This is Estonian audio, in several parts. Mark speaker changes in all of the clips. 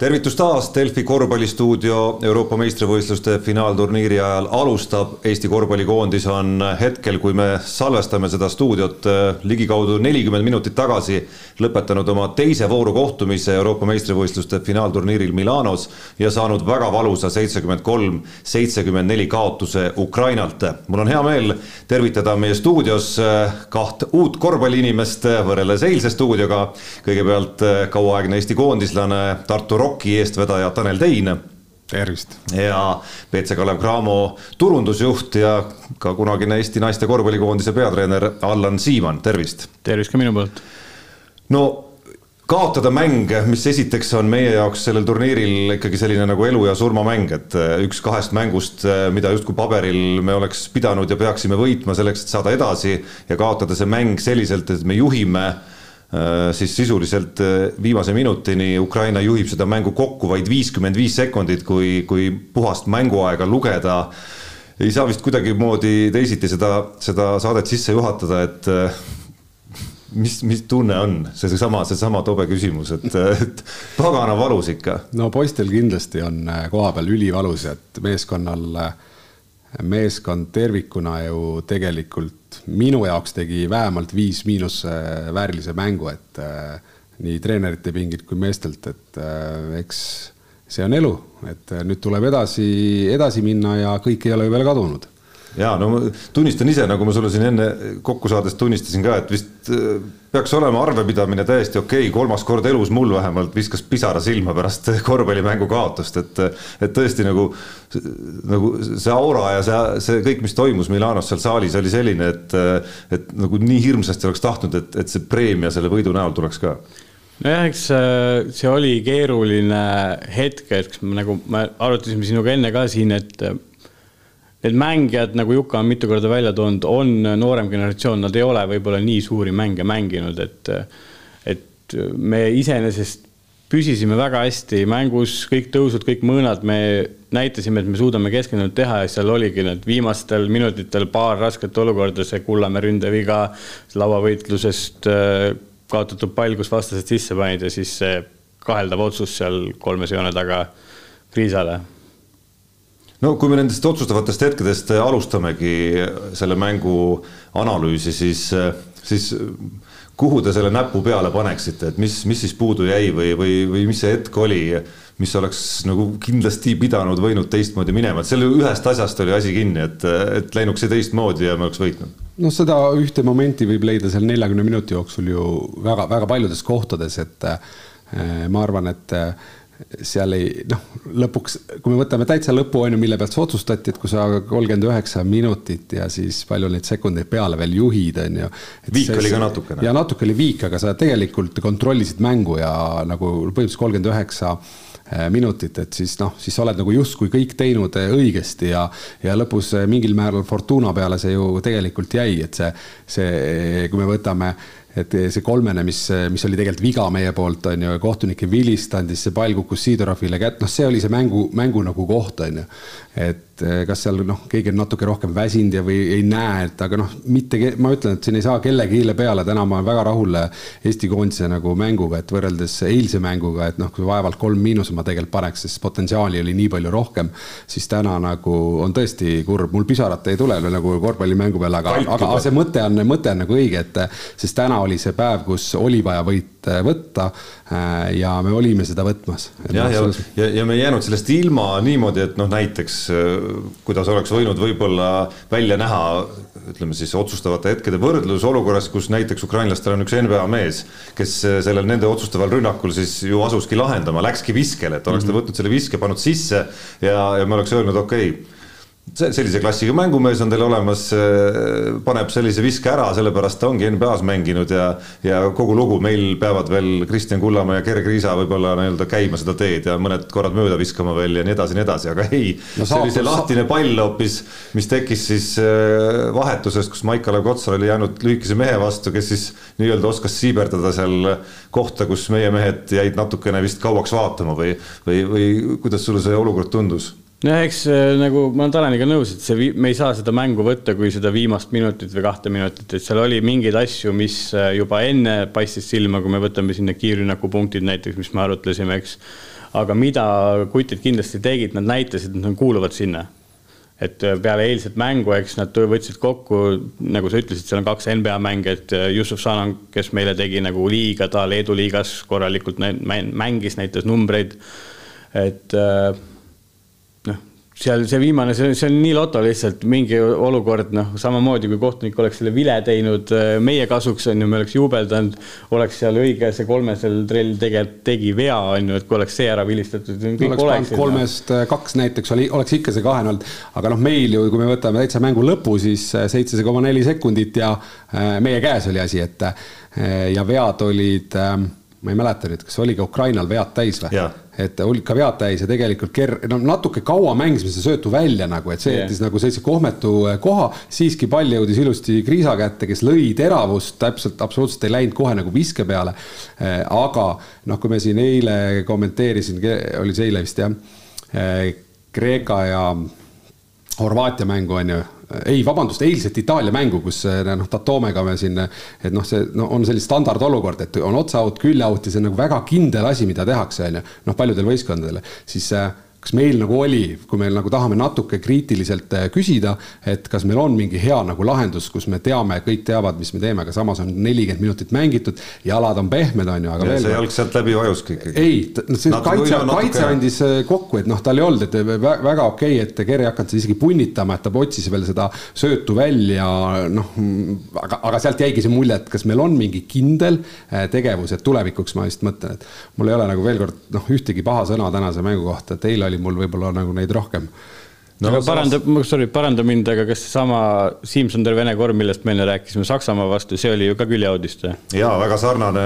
Speaker 1: tervitus taas, Delfi korvpallistuudio Euroopa meistrivõistluste finaalturniiri ajal alustab. Eesti korvpallikoondis on hetkel, kui me salvestame seda stuudiot ligikaudu nelikümmend minutit tagasi lõpetanud oma teise vooru kohtumise Euroopa meistrivõistluste finaalturniiril Milanos ja saanud väga valusa seitsekümmend kolm, seitsekümmend neli kaotuse Ukrainalt. mul on hea meel tervitada meie stuudios kaht uut korvpalliinimest võrreldes eilse stuudioga. kõigepealt kauaaegne Eesti koondislane Tartu Rock Rocki eestvedaja Tanel Tein.
Speaker 2: tervist!
Speaker 1: ja BC Kalev Cramo turundusjuht ja ka kunagine Eesti naiste korvpallikoondise peatreener Allan Siimann, tervist!
Speaker 3: tervist ka minu poolt!
Speaker 1: no kaotada mäng, mis esiteks on meie jaoks sellel turniiril ikkagi selline nagu elu ja surma mäng, et üks kahest mängust, mida justkui paberil me oleks pidanud ja peaksime võitma selleks, et saada edasi ja kaotada see mäng selliselt, et me juhime Äh, siis sisuliselt äh, viimase minutini Ukraina juhib seda mängu kokku vaid viiskümmend viis sekundit, kui, kui puhast mänguaega lugeda. ei saa vist kuidagimoodi teisiti seda, seda saadet sisse juhatada, et äh, mis, mis tunne on, seesama, seesama tobe küsimus, et, et pagana valus ikka.
Speaker 2: no poistel kindlasti on kohapeal ülivalus, et meeskonnal, meeskond tervikuna ju tegelikult minu jaoks tegi vähemalt viis miinuse väärilise mängu, et äh, nii treenerite pingilt kui meestelt, et äh, eks see on elu, et äh, nüüd tuleb edasi, edasi minna ja kõik ei ole ju veel kadunud
Speaker 1: ja no ma tunnistan ise, nagu ma sulle siin enne kokku saades tunnistasin ka, et vist äh, peaks olema arvepidamine täiesti okei okay., kolmas kord elus mul vähemalt viskas pisara silma pärast korvpallimängu kaotust, et et tõesti nagu, nagu see aura ja see, see kõik, mis toimus Milanos seal saalis, oli selline, et et nagu nii hirmsasti oleks tahtnud, et, et see preemia selle võidu näol tuleks ka
Speaker 3: nojah, eks äh, see oli keeruline hetk, et nagu me arutasime sinuga enne ka siin, et need mängijad, nagu Juka on mitu korda välja toonud, on noorem generatsioon, nad ei ole võib-olla nii suuri mänge mänginud, et, et me iseenesest püsisime väga hästi mängus, kõik tõusud, kõik mõõnad, me näitasime, et me suudame keskendunult teha ja seal oligi need viimastel minutitel paar rasket olukorda, see Kullamäe ründeviga lauavõitlusest kaotatud pall, kus vastased sisse panid ja siis see kaheldav otsus seal kolmese joone taga Kriisale
Speaker 1: no kui me nendest otsustavatest hetkedest alustamegi selle mängu analüüsi, siis, siis kuhu te selle näpu peale paneksite, et mis, mis siis puudu jäi või, või, või mis see hetk oli, mis oleks nagu kindlasti pidanud, võinud teistmoodi minema, et selle ühest asjast oli asi kinni, et, et läinuks see teistmoodi ja me oleks võitnud?
Speaker 2: noh, seda ühte momenti võib leida seal neljakümne minuti jooksul ju väga-väga paljudes kohtades, et ma arvan, et seal ei noh, lõpuks, kui me võtame täitsa lõpu on ju, mille pealt see otsustati, et kui sa kolmkümmend üheksa minutit ja siis palju neid sekundeid peale veel juhid, on ju.
Speaker 1: viik oli ka natukene.
Speaker 2: ja natuke oli viik, aga sa tegelikult kontrollisid mängu ja nagu põhimõtteliselt kolmkümmend üheksa eh, minutit, et siis noh, siis sa oled nagu justkui kõik teinud eh, õigesti ja, ja lõpus eh, mingil määral Fortuna peale see ju tegelikult jäi, et see, see, kui me võtame et see kolmene, mis, mis oli tegelikult viga meie poolt, on ju, kohtunik ei vilistanud, siis see pall kukkus Siidorovile kätt, noh, see oli see mängu, mängu nagu koht, on ju. et Eh, kas seal noh, keegi on natuke rohkem väsinud ja, või ei näe, et aga noh, mitte, ma ütlen, et siin ei saa kellegi hiile peale, täna ma olen väga rahul Eesti koondise nagu mänguga, et võrreldes eilse mänguga, et noh, kui vaevalt kolm miinus ma tegelikult paneks, sest potentsiaali oli nii palju rohkem, siis täna nagu on tõesti kurb, mul pisarat ei tule nagu korvpallimängu peale, aga, aga see mõte on, mõte on nagu õige, et sest täna oli see päev, kus oli vaja võit eh, võtta eh, ja me olime seda võtmas.
Speaker 1: jah, ja, ja, ja, ja me ei jäänud sellest ilma niimoodi, et noh, näiteks kuidas oleks võinud võib-olla välja näha, ütleme siis otsustavate hetkede võrdlus olukorras, kus näiteks ukrainlastel on üks NBA mees, kes sellel nende otsustaval rünnakul siis ju asuski lahendama, läkski viskele, et oleks ta mhm. võtnud selle viske, pannud sisse ja, ja me oleks öelnud, okei okay, sellise klassiga mängumees on teil olemas, äh, paneb sellise viske ära, sellepärast ta ongi NBA-s mänginud ja, ja kogu lugu, meil peavad veel Kristjan Kullamäe ja Gerg Riisa võib-olla nii-öelda käima seda teed ja mõned korrad mööda viskama veel ja nii edasi, nii edasi, aga ei no,. see oli see lahtine pall hoopis, mis tekkis siis äh, vahetusest, kus Maik-Kalev Kotsar oli jäänud lühikese mehe vastu, kes siis nii-öelda oskas siiberdada seal kohta, kus meie mehed jäid natukene vist kauaks vaatama või, või, või kuidas sulle see olukord tundus?
Speaker 3: No eks äh, nagu ma olen Taneliga nõus, et see, me ei saa seda mängu võtta kui seda viimast minutit või kahte minutit, et seal oli mingeid asju, mis äh, juba enne paistis silma, kui me võtame sinna kiirrünnaku punktid näiteks, mis me arutlesime, eks. aga mida kutid kindlasti tegid, nad näitasid, et nad kuuluvad sinna et peale eilset mängu, eks nad võtsid kokku, nagu sa ütlesid, seal on kaks NBA mängijat, Yusuf Sanan, kes meile tegi nagu liiga, ta Leedu liigas korralikult mängis, näitas numbreid. et äh, seal see viimane, see, see on nii loto lihtsalt mingi olukord, noh, samamoodi kui kohtunik oleks selle vile teinud äh, meie kasuks, on ju, me oleks juubeldanud, oleks seal õige, see kolmesel trell tegelikult tegi vea, on ju, et kui oleks see ära vilistatud.
Speaker 2: pannud kolmest äh, kaks näiteks, oli, oleks ikka see kahene olnud, aga noh, meil ju, kui me võtame täitsa mängu lõpu, siis äh, seitse koma neli sekundit ja meie käes oli asi, et ja vead olid ma ei mäleta nüüd, kas oli ka Ukrainal vead täis või? Et olid ka vead täis ja tegelikult ker-, no natuke kaua mängisime seda söötu välja nagu, et see jättis yeah. nagu sellise kohmetu eh, koha. siiski pall jõudis ilusti Kriisa kätte, kes lõi teravust, täpselt absoluutselt ei läinud kohe nagu viske peale. Eh, aga noh, kui me siin eile kommenteerisin, oli see eile vist jah, eh, Kreeka ja Horvaatia mängu on ju. Ei, vabandust, eilset Itaalia mängu, kus eh, noh, Tatoomega me siin, et noh, see no, on selline standardolukord, et on otsa out, külje out ja see on nagu väga kindel asi, mida tehakse, on ju, noh, paljudel võistkondadel, siis äh, kas meil nagu oli, kui me nagu tahame natuke kriitiliselt äh, küsida, et kas meil on mingi hea nagu lahendus, kus me teame, kõik teavad, mis me teeme, aga samas on nelikümmend minutit mängitud, jalad on pehmed, on ju, aga
Speaker 1: ja veel. see jalg sealt läbi vajuski
Speaker 2: ikkagi. ei, see Natuke kaitse, kaitse andis äh, kokku, et noh, tal ei olnud, et väga okei okay,, et Keri ei hakanud isegi punnitama, et ta otsis veel seda söötu välja, noh, aga, aga sealt jäigi see mulje, et kas meil on mingi kindel äh, tegevus, et tulevikuks ma just mõtlen, et mul ei ole nagu veel kord noh, ühtegi paha sõna tänase mängu kohta, et eile oli mul võib-olla nagu neid rohkem
Speaker 3: no aga paranda, sorry, paranda mind, aga kas seesama Siim-Sander Vene korv, millest me enne rääkisime Saksamaa vastu, see oli ju ka küljeaudist või?
Speaker 1: jaa, väga sarnane,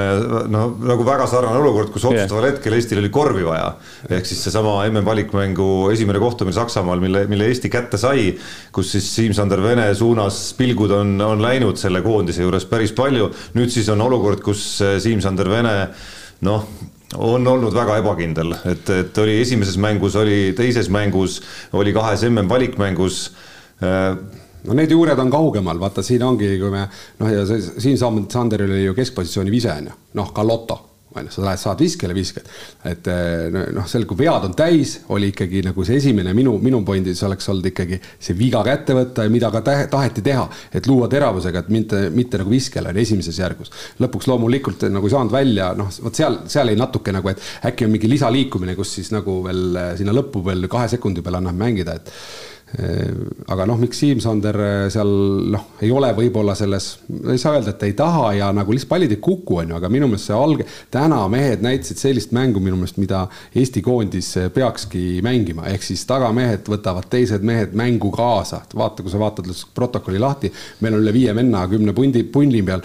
Speaker 1: no nagu väga sarnane olukord, kus otsustaval yeah. hetkel Eestil oli korvi vaja. ehk siis seesama MM-valikmängu esimene kohtumine Saksamaal, mille, mille Eesti kätte sai, kus siis Siim-Sander Vene suunas pilgud on, on läinud selle koondise juures päris palju. nüüd siis on olukord, kus Siim-Sander Vene noh, on olnud väga ebakindel, et, et oli esimeses mängus, oli teises mängus, oli kahes MM-valikmängus
Speaker 2: äh, no need juured on kaugemal, vaata siin ongi, kui me noh, ja see siin Sanderil oli ju keskpositsiooni vise on ju, noh, ka loto on ju, sa lähed, saad viskele, viskad. et eh, noh, seal, kui vead on täis, oli ikkagi nagu see esimene minu, minu pointis oleks olnud ikkagi see viga kätte võtta ja mida ka taheti teha, et luua teravusega, et mitte, mitte nagu viskele on esimeses järgus. lõpuks loomulikult nagu ei saanud välja, noh, vot seal, seal jäi natuke nagu, et äkki on mingi lisaliikumine, kus siis nagu veel eh, sinna lõppu veel kahe sekundi peale annab mängida, et aga noh, miks Siim-Sander äh, seal noh, ei ole võib-olla selles, ei saa öelda, et ei taha ja nagu lihtsalt pallid ei kuku, on ju, aga minu meelest see alg-, täna mehed näitasid sellist mängu minu meelest, mida Eesti koondis äh, peakski mängima, ehk siis tagamehed võtavad teised mehed mängu kaasa. vaata, kui sa vaatad protokolli lahti, meil on üle viie venna kümne pundi, punni peal.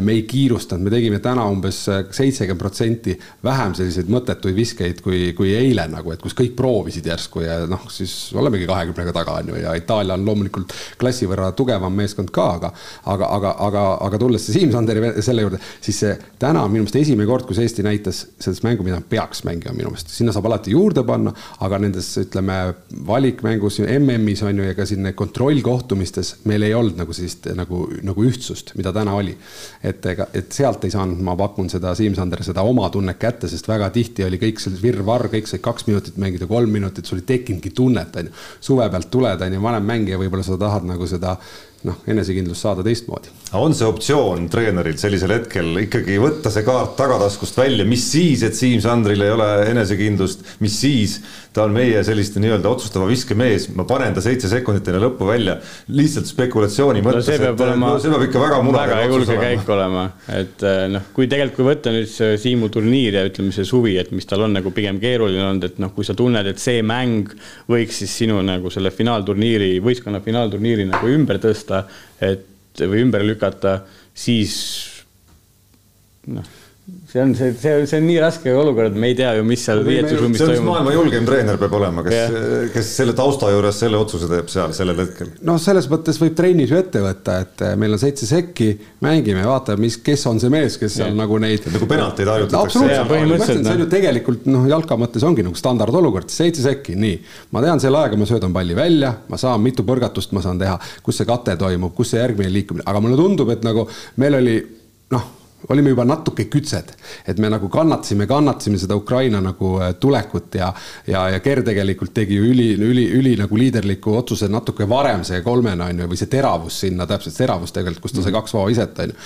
Speaker 2: me ei kiirustanud, me tegime täna umbes seitsekümmend protsenti vähem selliseid mõttetuid viskeid kui, kui eile nagu, et kus kõik proovisid järsku ja noh, siis olemegi kahekümnega taga taga, on ju, ja Itaalia on loomulikult klassi võrra tugevam meeskond ka, aga aga, aga, aga, aga tulles Siim-Sanderi selle juurde, siis see täna on minu meelest esimene kord, kus Eesti näitas sellist mängu, mida peaks mängima minu meelest, sinna saab alati juurde panna, aga nendes, ütleme, valikmängus, MM-is on ju, ja ka siin kontrollkohtumistes meil ei olnud nagu sellist nagu, nagu ühtsust, mida täna oli. et ega, et sealt ei saanud, ma pakun seda Siim-Sander seda oma tunnet kätte, sest väga tihti oli kõik see virvarr, kõik sai kaks minutit mängida, kolm minutit, sul ei tekkinudki tunnet, on ju. suve pealt tuled, on ju, vanem mängija, võib-olla sa tahad nagu seda noh, enesekindlust saada teistmoodi.
Speaker 1: On see optsioon treeneril sellisel hetkel ikkagi võtta see kaart tagataskust välja, mis siis, et Siim-Sandril ei ole enesekindlust, mis siis, ta on meie selliste nii-öelda otsustava viskemees, ma panen ta seitse sekundit enne lõppu välja, lihtsalt spekulatsiooni mõttes
Speaker 3: no,, et
Speaker 1: olema, no, see peab ikka väga munaga
Speaker 3: väga julge käik olema, et eh, noh, kui tegelikult, kui võtta nüüd see Siimu turniir ja ütleme, see suvi, et mis tal on nagu pigem keeruline olnud, et noh, kui sa tunned, et see mäng võiks siis sinu nagu selle finaalturniiri, võistkonna finaalturniiri nagu ümber tõsta, et või ümber lükata, siis noh see on see, see, see on nii raske olukord, me ei tea ju, mis seal riietusruumis
Speaker 1: toimub. see on maailma julgeim treener peab olema, kes yeah., kes selle tausta juures selle otsuse teeb seal sellel hetkel.
Speaker 2: noh, selles mõttes võib trennis ju ette võtta, et eh, meil on seitse sekki, mängime, vaatame, mis, kes on see mees, kes seal yeah. nagu neid.
Speaker 1: nagu penalteid harjutatakse
Speaker 2: no,. põhimõtteliselt see on ju tegelikult noh, jalka mõttes ongi nagu standardolukord, seitse sekki, nii. ma tean, selle ajaga ma söödan palli välja, ma saan mitu põrgatust ma saan teha, kus see kate toimub, kus see järgmine liikumine, aga mulle tundub, et nagu meil oli noh olime juba natuke kütsed, et me nagu kannatasime, kannatasime seda Ukraina nagu äh, tulekut ja, ja, ja Ger tegelikult tegi ju üli, üli, üli nagu liiderliku otsuse natuke varem see kolmene on ju, või see teravus sinna, täpselt teravus tegelikult, kus ta sai mhm. kaks vaba iset on ju.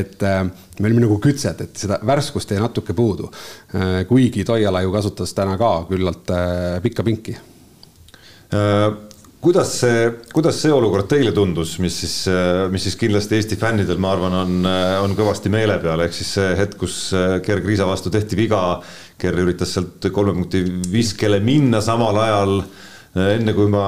Speaker 2: et äh, me olime nagu kütsed, et seda värskust jäi natuke puudu äh,. kuigi Toiala ju kasutas täna ka küllalt äh, pikka pinki
Speaker 1: äh kuidas see, kuidas see olukord teile tundus, mis siis, mis siis kindlasti Eesti fännidel, ma arvan, on, on kõvasti meele peal, ehk siis see hetk, kus Gerg Riisa vastu tehti viga. Gerg üritas sealt kolme punkti viskele minna samal ajal, enne kui ma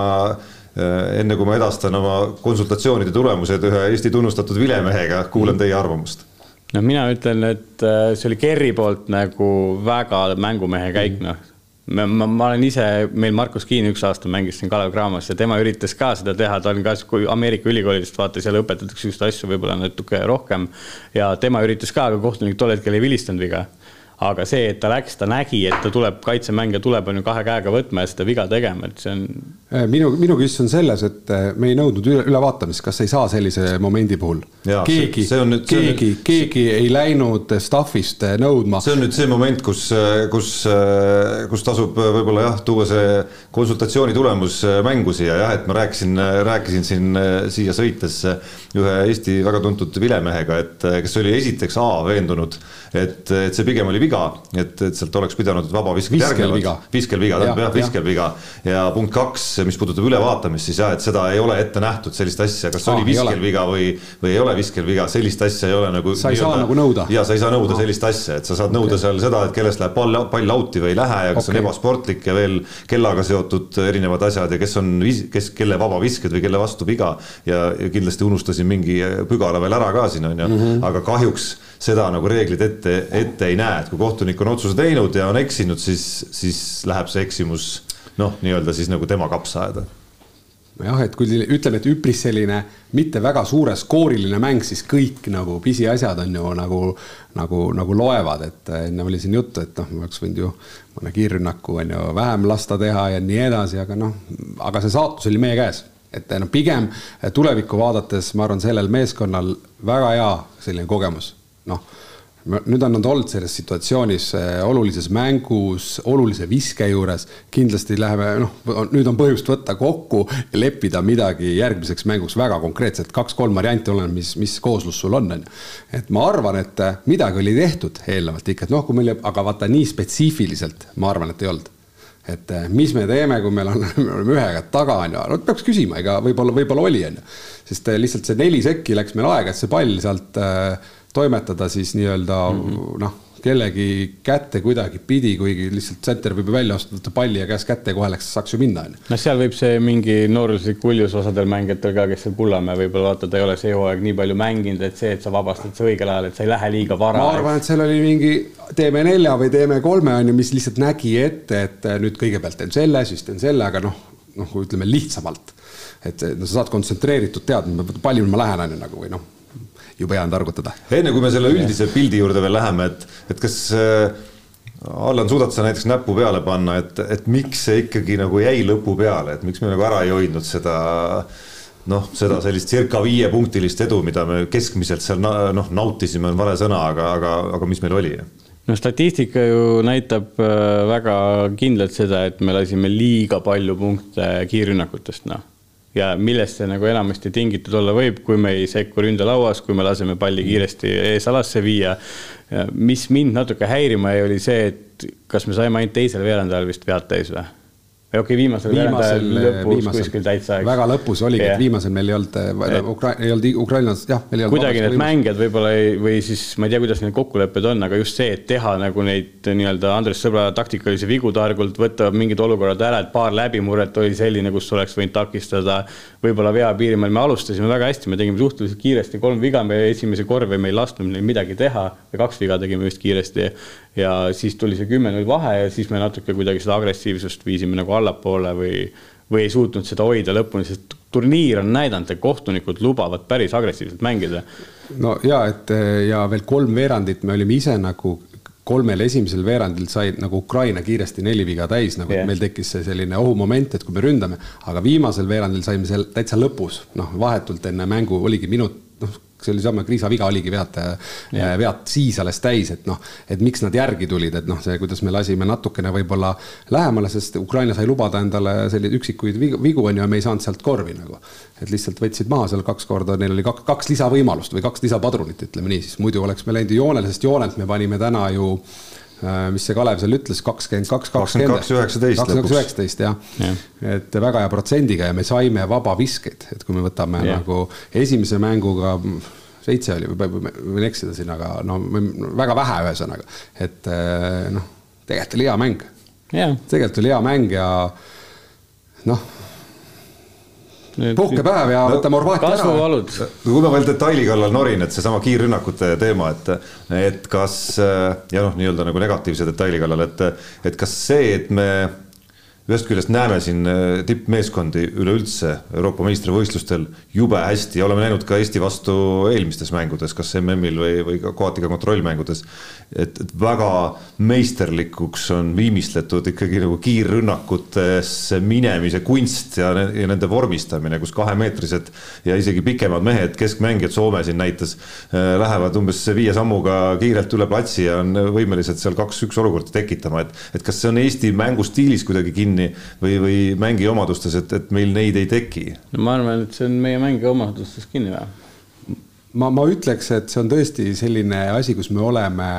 Speaker 1: enne kui ma edastan oma konsultatsioonide tulemused ühe Eesti tunnustatud vilemehega, kuulan teie arvamust.
Speaker 3: No mina ütlen, et see oli Kerri poolt nagu väga mängumehe käik, noh ma, ma, ma olen ise, meil Markus Kiin üks aasta mängis siin Kalev Cramos ja tema üritas ka seda teha, ta on ka, kui Ameerika ülikoolidest vaata, seal õpetatakse just asju võib-olla natuke rohkem. ja tema üritas ka, aga kohtunik tol hetkel ei vilistanud viga aga see, et ta läks, ta nägi, et ta tuleb, kaitsemängija tuleb, on ju kahe käega võtma ja seda viga tegema, et see on.
Speaker 2: Äh, minu, minu küsimus on selles, et äh, me ei nõudnud üle, ülevaatamist, kas ei saa sellise momendi puhul. keegi, keegi, keegi ei läinud staff'ist äh, nõudma.
Speaker 1: see on nüüd see moment, kus, kus, kus tasub võib-olla jah, tuua see konsultatsiooni tulemus mängu siia jah, et ma rääkisin, rääkisin siin siia sõites ühe Eesti väga tuntud vilemehega, et kes oli esiteks A veendunud, et, et see pigem oli viga, et, et sealt oleks pidanud vabavisked järgnevad. viskel viga, tähendab jah, viskel viga. ja punkt kaks, mis puudutab ülevaatamist, siis jah, et seda ei ole ette nähtud, sellist asja, kas ah, oli viskel viga või, või ei ole viskel viga, sellist asja ei ole nagu.
Speaker 2: sa ei saa nagu nõuda.
Speaker 1: ja sa ei saa nõuda sellist asja, et sa saad nõuda okay. seal seda, et kellest läheb pall, pall out'i või ei lähe ja kas okay. on ebasportlik ja veel kellaga seotud erinevad asjad ja kes on, kes, kelle vabavisked või kelle vastu viga. ja, ja kindlasti unustasin mingi pügala veel ära ka siin on ju, mhm. aga kahjuks seda nagu reeglid ette, ette ei näe, et kui kohtunik on otsuse teinud ja on eksinud, siis, siis läheb see eksimus noh, nii-öelda siis nagu tema kapsaaeda
Speaker 2: jah, et kui ütleme, et üpris selline mitte väga suure skooriline mäng, siis kõik nagu pisiasjad on ju nagu, nagu, nagu loevad, et enne oli siin juttu, et noh, ma oleks võinud ju mõne kiirrünnaku on ju vähem lasta teha ja nii edasi, aga noh, aga see saatus oli meie käes. Et noh, pigem tulevikku vaadates ma arvan, sellel meeskonnal väga hea selline kogemus noh, nüüd on nad olnud selles situatsioonis eh, olulises mängus, olulise viske juures, kindlasti läheme, noh, nüüd on põhjust võtta kokku leppida midagi järgmiseks mänguks väga konkreetselt, kaks-kolm varianti, oleneb, mis, mis kooslus sul on, on ju. et ma arvan, et eh, midagi oli tehtud eelnevalt ikka, et noh, kui meil, aga vaata nii spetsiifiliselt, ma arvan, et ei olnud et eh, mis me teeme, kui meil on, me oleme ühe käe taga, on ju, no peaks küsima, ega võib-olla, võib-olla oli, on ju. sest lihtsalt see neli sekki läks meil aega, et see pall sealt äh, toimetada siis nii-öelda mm -hmm. noh, kellegi kätte kuidagipidi, kuigi lihtsalt tsenter võib ju välja astuda palli ja käest kätte ja kohe läks, saaks ju minna, on ju.
Speaker 3: noh, seal võib see mingi nooruslik uljus osadel mängijatel ka, kes seal Pullamäe võib-olla vaata, ta ei ole see hooaeg nii palju mänginud, et see, et sa vabastad see õigel ajal, et sa ei lähe liiga vara.
Speaker 2: ma arvan, et seal oli mingi teeme nelja või teeme kolme, on ju, mis lihtsalt nägi ette, et nüüd kõigepealt teen selle, siis teen selle, aga noh, noh, kui ütleme lihtsamalt. et no sa saad kontsentreeritud teadma, palju ma lähen, on ju nagu või noh jube hea on targutada.
Speaker 1: enne kui me selle üldise pildi juurde veel läheme, et, et kas äh, Allan, suudad sa näiteks näppu peale panna, et, et miks see ikkagi nagu jäi lõpu peale, et miks me nagu ära ei hoidnud seda noh, seda sellist circa viiepunktilist edu, mida me keskmiselt seal noh, nautisime, on vale sõna, aga, aga, aga mis meil oli?
Speaker 3: no statistika ju näitab äh, väga kindlalt seda, et me lasime liiga palju punkte kiirrünnakutest, noh ja millest see nagu enamasti tingitud olla võib, kui me ei sekku ründelauas, kui me laseme palli kiiresti eesalasse viia. mis mind natuke häirima jäi, oli see, et kas me saime ainult teisel veerandajal vist vead täis või? Okei okay,, viimasel veerandajal lõpus viimasel, kuskil täitsa.
Speaker 2: väga lõpus oligi yeah., et viimasel meil ei olnud, äh, Ukra-, ei olnud Ukrainas, jah,
Speaker 3: kuidagi need mängijad võib-olla ei, või siis ma ei tea, kuidas need kokkulepped on, aga just see, et teha nagu neid nii-öelda Andres Sõbra taktikalisi vigu targult, võtta mingid olukorrad ära, et paar läbimurret oli selline, kus oleks võinud takistada. võib-olla vea piirimail me alustasime väga hästi, me tegime suhteliselt kiiresti kolm viga, me esimese korvi me ei lasknud neil midagi teha ja kaks viga tegime just kiiresti ja siis tuli see kümme-null vahe ja siis me natuke kuidagi seda agressiivsust viisime nagu allapoole või, või ei suutnud seda hoida lõpuni, sest turniir on näidanud, et kohtunikud lubavad päris agressiivselt mängida.
Speaker 2: no ja et ja veel kolm veerandit me olime ise nagu kolmel esimesel veerandil sai nagu Ukraina kiiresti neli viga täis, nagu yeah. meil tekkis see selline ohumoment, et kui me ründame, aga viimasel veerandil saime seal täitsa lõpus, noh, vahetult enne mängu oligi minut, noh, see oli sama, Kriisa viga oligi vead, vead siis alles täis, et noh, et miks nad järgi tulid, et noh, see, kuidas me lasime natukene võib-olla lähemale, sest Ukraina sai lubada endale selliseid üksikuid vigu, on ju, ja me ei saanud sealt korvi nagu. et lihtsalt võtsid maha seal kaks korda, neil oli kaks, kaks lisavõimalust või kaks lisapadrunit, ütleme nii, siis muidu oleks me läinud joonele, sest joonelt me panime täna ju äh, mis see Kalev seal ütles, kakskümmend kaks,
Speaker 1: kakskümmend kaks, üheksateist
Speaker 2: lõpuks. üheksateist jah ja. ja., et väga hea protsendiga ja me saime vabaviskeid, et kui me võtame ja. nagu esimese mänguga seitse oli, võin eksida siin, aga no väga vähe, ühesõnaga, et eh, noh, tegelikult oli hea mäng tegelikult oli hea mäng ja noh puhkepäev ja no, võtame Horvaatia
Speaker 3: ära.
Speaker 1: kui ma veel detaili kallal norin, et seesama kiirrünnakute teema, et, et kas ja noh, nii-öelda nagu negatiivse detaili kallal, et, et kas see, et me ühest küljest näeme siin äh, tippmeeskondi üleüldse Euroopa meistrivõistlustel jube hästi ja oleme näinud ka Eesti vastu eelmistes mängudes, kas MM-il või, või ka kohati ka kontrollmängudes. et, et väga meisterlikuks on viimistletud ikkagi nagu kiirrünnakutesse minemise kunst ja, ja nende vormistamine, kus kahemeetrised ja isegi pikemad mehed, keskmängijad Soome siin näitas, äh, lähevad umbes viie sammuga kiirelt üle platsi ja on võimelised seal kaks-üks olukorda tekitama, et, et kas see on Eesti mängustiilis kuidagi kinni kinni või, või mängi omadustes, et, et meil neid ei teki?
Speaker 3: no ma arvan, et see on meie mängi omadustes kinni või?
Speaker 2: ma, ma ütleks, et see on tõesti selline asi, kus me oleme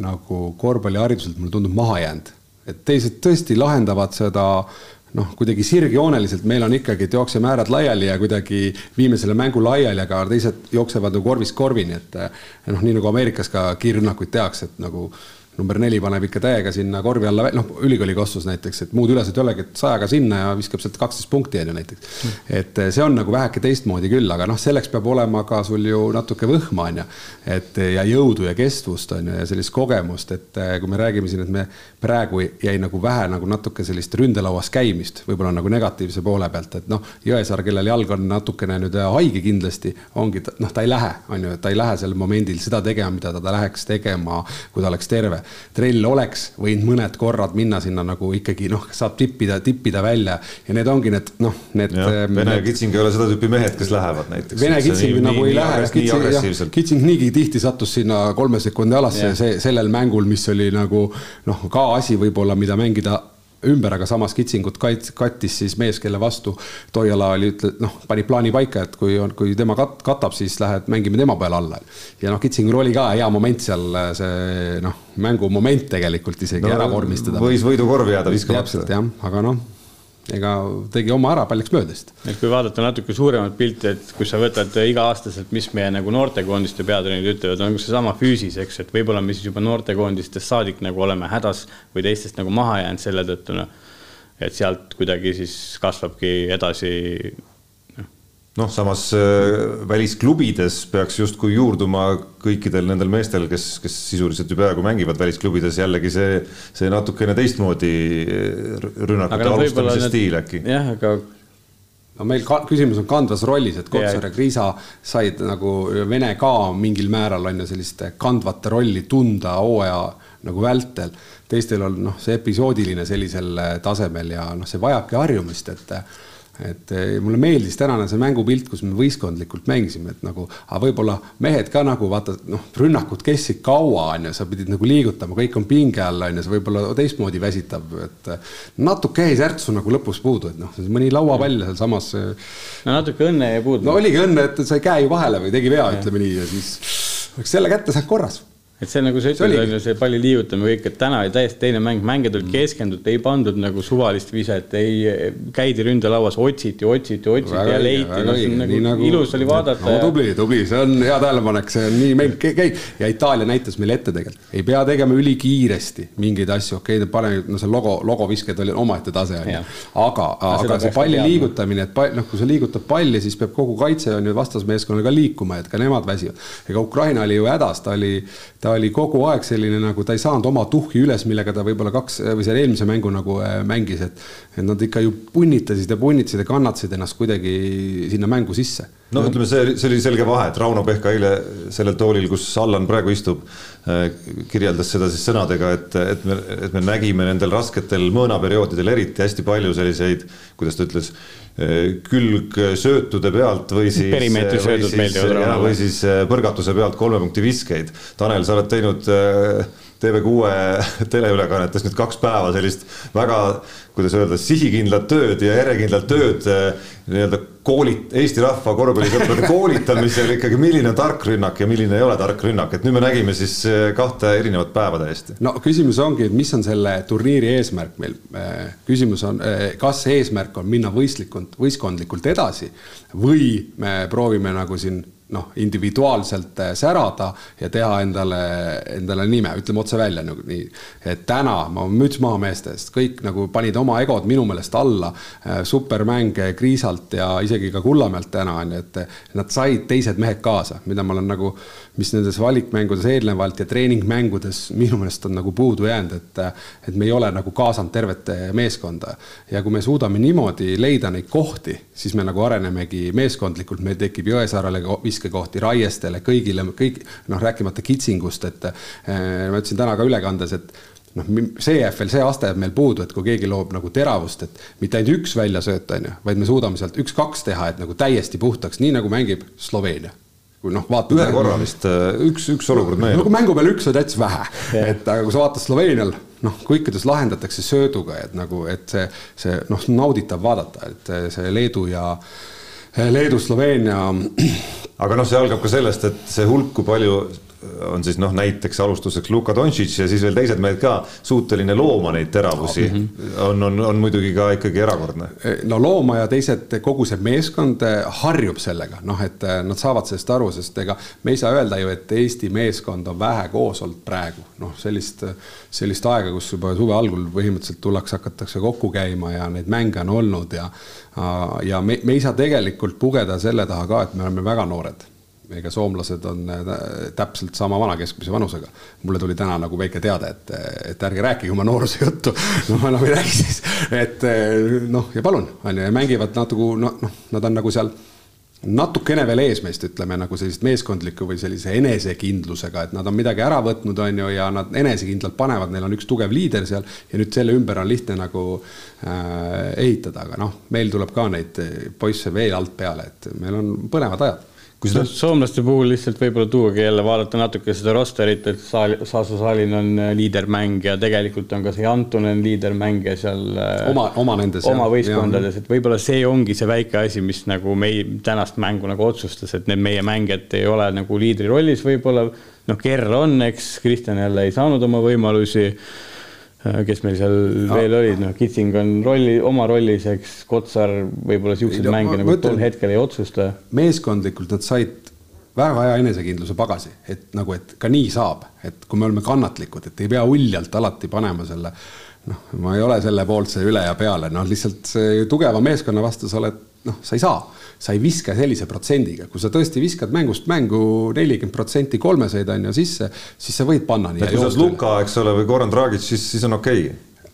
Speaker 2: nagu korvpallihariduselt, mulle tundub, maha jäänud. et teised tõesti lahendavad seda noh, kuidagi sirgjooneliselt, meil on ikkagi, et jookseme äärad laiali ja kuidagi viime selle mängu laiali, aga teised jooksevad nagu korvist korvini, et noh, nii nagu Ameerikas ka kiirrünnakuid tehakse, et nagu number neli paneb ikka täiega sinna korvi alla, noh, ülikooli kossus näiteks, et muud ülesed ei olegi, et sajaga sinna ja viskab sealt kaksteist punkti on ju näiteks et eh, see on nagu väheke teistmoodi küll, aga noh, selleks peab olema ka sul ju natuke võhma on ju. et ja jõudu ja kestvust on ju ja sellist kogemust, et eh, kui me räägime siin, et me praegu jäi nagu vähe nagu natuke sellist ründelauas käimist, võib-olla nagu negatiivse poole pealt, et noh, Jõesaar, kellel jalg on natukene nüüd haige kindlasti, ongi noh, ta ei lähe, on ju, ta ei lähe sel momendil seda tegema, mida ta läheks tegema, kui ta oleks terve trell oleks võinud mõned korrad minna sinna nagu ikkagi noh, saab tippida, tippida välja ja need ongi need noh, need.
Speaker 1: Ähm, Vene need... Kitsing ei ole seda tüüpi mehed, kes lähevad näiteks.
Speaker 2: Vene Kitsing nagu nii, ei lähe, Kitsing, niigi tihti sattus sinna kolme sekundi alasse ja see sellel mängul, mis oli nagu noh, ka asi võib-olla, mida mängida ümber, aga samas kitsingut kait-, kattis siis mees, kelle vastu Toiala oli, ütle-, noh, pani plaani paika, et kui on, kui tema kat-, katab, siis lähed mängime tema peale alla. ja noh, kitsingul oli ka hea moment seal, see noh, mängumoment tegelikult isegi no, ära vormistada.
Speaker 1: võis võidukorvi jääda viskamata.
Speaker 2: täpselt jah, aga noh ega tegi oma ära, pall läks mööda lihtsalt.
Speaker 3: et kui vaadata natuke suuremat pilti, et kui sa võtad iga-aastaselt, mis meie nagu noortekoondiste peatreenerid ütlevad, on seesama füüsis, eks, et võib-olla me siis juba noortekoondistest saadik nagu oleme hädas või teistest nagu maha jäänud selle tõttu, noh. et sealt kuidagi siis kasvabki edasi
Speaker 1: noh, samas äh, välisklubides peaks justkui juurduma kõikidel nendel meestel, kes, kes sisuliselt ju peaaegu mängivad välisklubides jällegi see, see natukene teistmoodi äh, rünnakute alustamise stiil äkki.
Speaker 3: jah, aga
Speaker 2: no meil ka, küsimus on kandvas rollis, et Kotsar ja Kriisa said nagu Vene ka mingil määral on ju sellist kandvat rolli tunda hooaja nagu vältel. teistel on noh, see episoodiline sellisel tasemel ja noh, see vajabki harjumist, et et eh, mulle meeldis tänane see mängupilt, kus me võistkondlikult mängisime, et nagu, aga võib-olla mehed ka nagu vaata, noh, rünnakud kestsid kaua, on ju, sa pidid nagu liigutama, kõik on pinge all, on ju, see võib-olla teistmoodi väsitab, et natuke jäi särtsu nagu lõpus puudu, et noh, mõni lauapall sealsamas.
Speaker 3: no natuke õnne jäi puudu.
Speaker 2: no oligi õnne, et sai käe ju vahele või tegi vea, ütleme nii, ja siis oleks selle kätte saanud korras
Speaker 3: et see nagu sa ütled, on ju see palli liigutamine kõik, et täna oli täiesti teine mäng, mängijad olid keskendunud, ei pandud nagu suvalist viset, ei käidi ründelauas, otsiti, otsiti, otsiti väga ja leiti, no see on nagu, nagu ilus oli vaadata
Speaker 2: no,. tubli, tubli, see on hea tähelepanek, see on nii mäng käib. Ja Itaalia näitas meile ette tegelikult, ei pea tegema ülikiiresti mingeid asju, okei okay,, pane, no see logo, logovisked oli omaette tase on ju, aga, aga see palli liigutamine, et pall, noh, kui sa liigutad palli, siis peab kogu kaitse on ju vastasmeeskonnal ka liikuma, et ka nemad väsivad. ega Ukraina oli ju hädas, ta oli, ta oli kogu aeg selline nagu ta ei saanud oma tuhhi üles, millega ta võib-olla kaks või selle eelmise mängu nagu äh, mängis, et. et nad ikka ju punnitasid ja punnitasid ja kannatasid ennast kuidagi sinna mängu sisse.
Speaker 1: no ütleme, see, see oli selge vahe, et Rauno Pehka eile sellel toolil, kus Allan praegu istub, kirjeldas seda siis sõnadega, et, et me, et me nägime nendel rasketel mõõnaperioodidel eriti hästi palju selliseid, kuidas ta ütles, külgsöötude pealt või siis, või siis, või siis põrgatuse pealt kolme punkti viskeid. Tanel, sa oled teinud TV6 teleülekannetes nüüd kaks päeva sellist väga, kuidas öelda, sihikindlat tööd ja järjekindlat tööd eh, nii-öelda koolit-, Eesti rahva korvpallisõprade koolitamisel ikkagi, milline on tark rünnak ja milline ei ole tark rünnak, et nüüd me nägime siis eh, kahte erinevat päeva täiesti.
Speaker 2: no küsimus ongi, et mis on selle turniiri eesmärk meil. Eh, küsimus on, kas eesmärk on minna võistlikult, võistkondlikult edasi või me proovime nagu siin noh, individuaalselt äh, särada ja teha endale, endale nime, ütleme otse välja nagu nii. et täna ma müts maha meeste eest, kõik nagu panid oma egod minu meelest alla. Äh, supermänge Kriisalt ja isegi ka Kullamäelt täna on ju, et nad said teised mehed kaasa, mida ma olen nagu, mis nendes valikmängudes eelnevalt ja treeningmängudes minu meelest on nagu puudu jäänud, et, et me ei ole nagu kaasanud tervet meeskonda. ja kui me suudame niimoodi leida neid kohti, siis me nagu arenemegi meeskondlikult, meil tekib Jõesaarele viske viskekohti Raiestele, kõigile, kõik noh, rääkimata kitsingust, et eh, ma ütlesin täna ka ülekandes, et noh, CFL see aste jääb meil puudu, et kui keegi loob nagu teravust, et mitte ainult üks väljasööt, on ju, vaid me suudame sealt üks-kaks teha, et nagu täiesti puhtaks, nii nagu mängib Sloveenia kui noh, vaatad.
Speaker 1: ühe korra vist, äh, üks, üks olukord meenub.
Speaker 2: nagu mängu peale üks on täitsa vähe, et aga kui sa vaatad Sloveenial, noh, kõikides lahendatakse sööduga, et nagu, et see, see noh, nauditav vaadata, et see Leedu ja Leedu, Sloveenia.
Speaker 1: Aga noh, see algab ka sellest, et see hulk, kui palju on siis noh, näiteks alustuseks Luka Doncic ja siis veel teised mehed ka. Suuteline looma neid teravusi. Mm, -hmm. on, on, on muidugi ka ikkagi erakordne.
Speaker 2: no looma ja teised, kogu see meeskond harjub sellega, noh, et nad saavad sellest aru, sest ega me ei saa öelda ju, et Eesti meeskond on vähe koos olnud praegu, noh, sellist, sellist aega, kus juba suve algul põhimõtteliselt tullakse, hakatakse kokku käima ja neid mänge on olnud ja ja me, me ei saa tegelikult pugeda selle taha ka, et me oleme väga noored ega soomlased on äh, täpselt sama vana keskmise vanusega. mulle tuli täna nagu väike teade, et, et ärge rääkige oma nooruse juttu. no ma enam ei räägi siis, et äh, noh, ja palun, on ju, ja mängivad natuke, noh, nad on nagu seal natukene veel ees meist, ütleme nagu sellist meeskondlikku või sellise enesekindlusega, et nad on midagi ära võtnud, on ju, ja nad enesekindlalt panevad, neil on üks tugev liider seal ja nüüd selle ümber on lihtne nagu äh, ehitada, aga noh, meil tuleb ka neid poisse veel alt peale, et meil on põnevad ajad
Speaker 3: kui seda soomlaste puhul lihtsalt võib-olla tuuagi jälle vaadata natuke seda rosterit, et Saal, Saasa Saalin on äh, liidermängija, tegelikult on ka see Antonen liidermängija seal
Speaker 2: äh, oma, oma nendes
Speaker 3: oma võistkondades, et võib-olla see ongi see väike asi, mis nagu meie tänast mängu nagu otsustas, et need meie mängijad ei ole nagu liidri rollis võib-olla. noh, Kerr on, eks, Kristjan jälle ei saanud oma võimalusi kes meil seal no. veel olid, noh, Kitsing on rolli, oma rollis, eks, Kotsar võib-olla siukseid mänge nagu tol hetkel ei otsusta.
Speaker 2: meeskondlikult nad said väga hea enesekindluse pagasi, et nagu, et ka nii saab, et kui me oleme kannatlikud, et ei pea uljalt alati panema selle noh, ma ei ole selle poolt see üle ja peale, noh, lihtsalt see tugeva meeskonna vastu sa oled, noh, sa ei saa. Sa ei viska sellise protsendiga, kui sa tõesti viskad mängust mängu nelikümmend protsenti kolmeseid on ju sisse, siis sa võid panna nii.
Speaker 1: kui sa oled Luka, eks ole, või Goran Dragic, siis, siis on okei. Okay..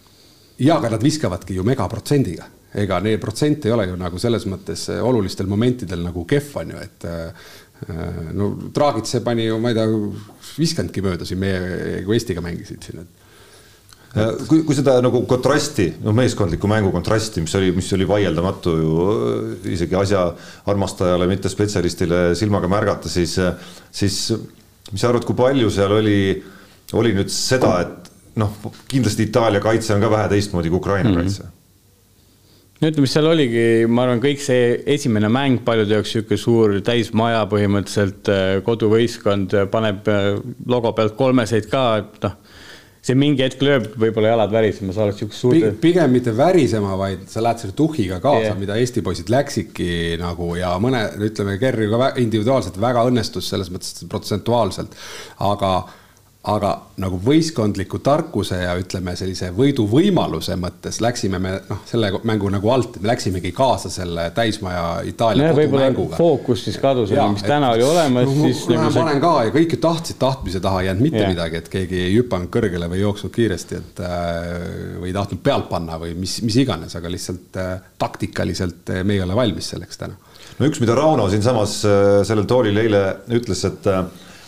Speaker 2: ja, aga nad viskavadki ju megaprotsendiga, ega neil protsent ei ole ju nagu selles mõttes olulistel momentidel nagu kehv on ju, et äh, no Dragic, see pani ju, ma ei tea, viskanudki mööda siin meie, kui Eestiga mängisid siin, et
Speaker 1: kui, kui seda nagu kontrasti, no meeskondliku mängu kontrasti, mis oli, mis oli vaieldamatu ju äh, isegi asja armastajale, mitte spetsialistile silmaga märgata, siis, siis mis sa arvad, kui palju seal oli, oli nüüd seda, et noh, kindlasti Itaalia kaitse on ka vähe teistmoodi kui Ukraina mm -hmm. kaitse
Speaker 3: no ütleme, seal oligi, ma arvan, kõik see esimene mäng paljude jaoks niisugune suur täismaja põhimõtteliselt äh, koduvõistkond paneb logo pealt kolmeseid ka, et noh see mingi hetk lööb võib-olla jalad värisema, sa oled siukest
Speaker 2: suurte. pigem mitte värisema, vaid sa lähed selle tuhhiga kaasa yeah., mida Eesti poisid läksidki nagu ja mõne, ütleme, Kerri ka individuaalselt väga õnnestus selles mõttes protsentuaalselt, aga aga nagu võistkondliku tarkuse ja ütleme, sellise võiduvõimaluse mõttes läksime me noh, selle mängu nagu alt, me läksimegi kaasa selle täismaja Itaalia
Speaker 3: no, kodumänguga. fookus siis kadus, mis et, täna oli olemas
Speaker 2: no,, siis. Nagu ma panen ka ja kõik ju tahtsid, tahtmise taha ei jäänud mitte ja. midagi, et keegi ei hüpanud kõrgele või jooksnud kiiresti, et äh, või ei tahtnud pealt panna või mis, mis iganes, aga lihtsalt äh, taktikaliselt äh, me ei ole valmis selleks täna
Speaker 1: no üks, mida Rauno siinsamas sellel toolil eile ütles, et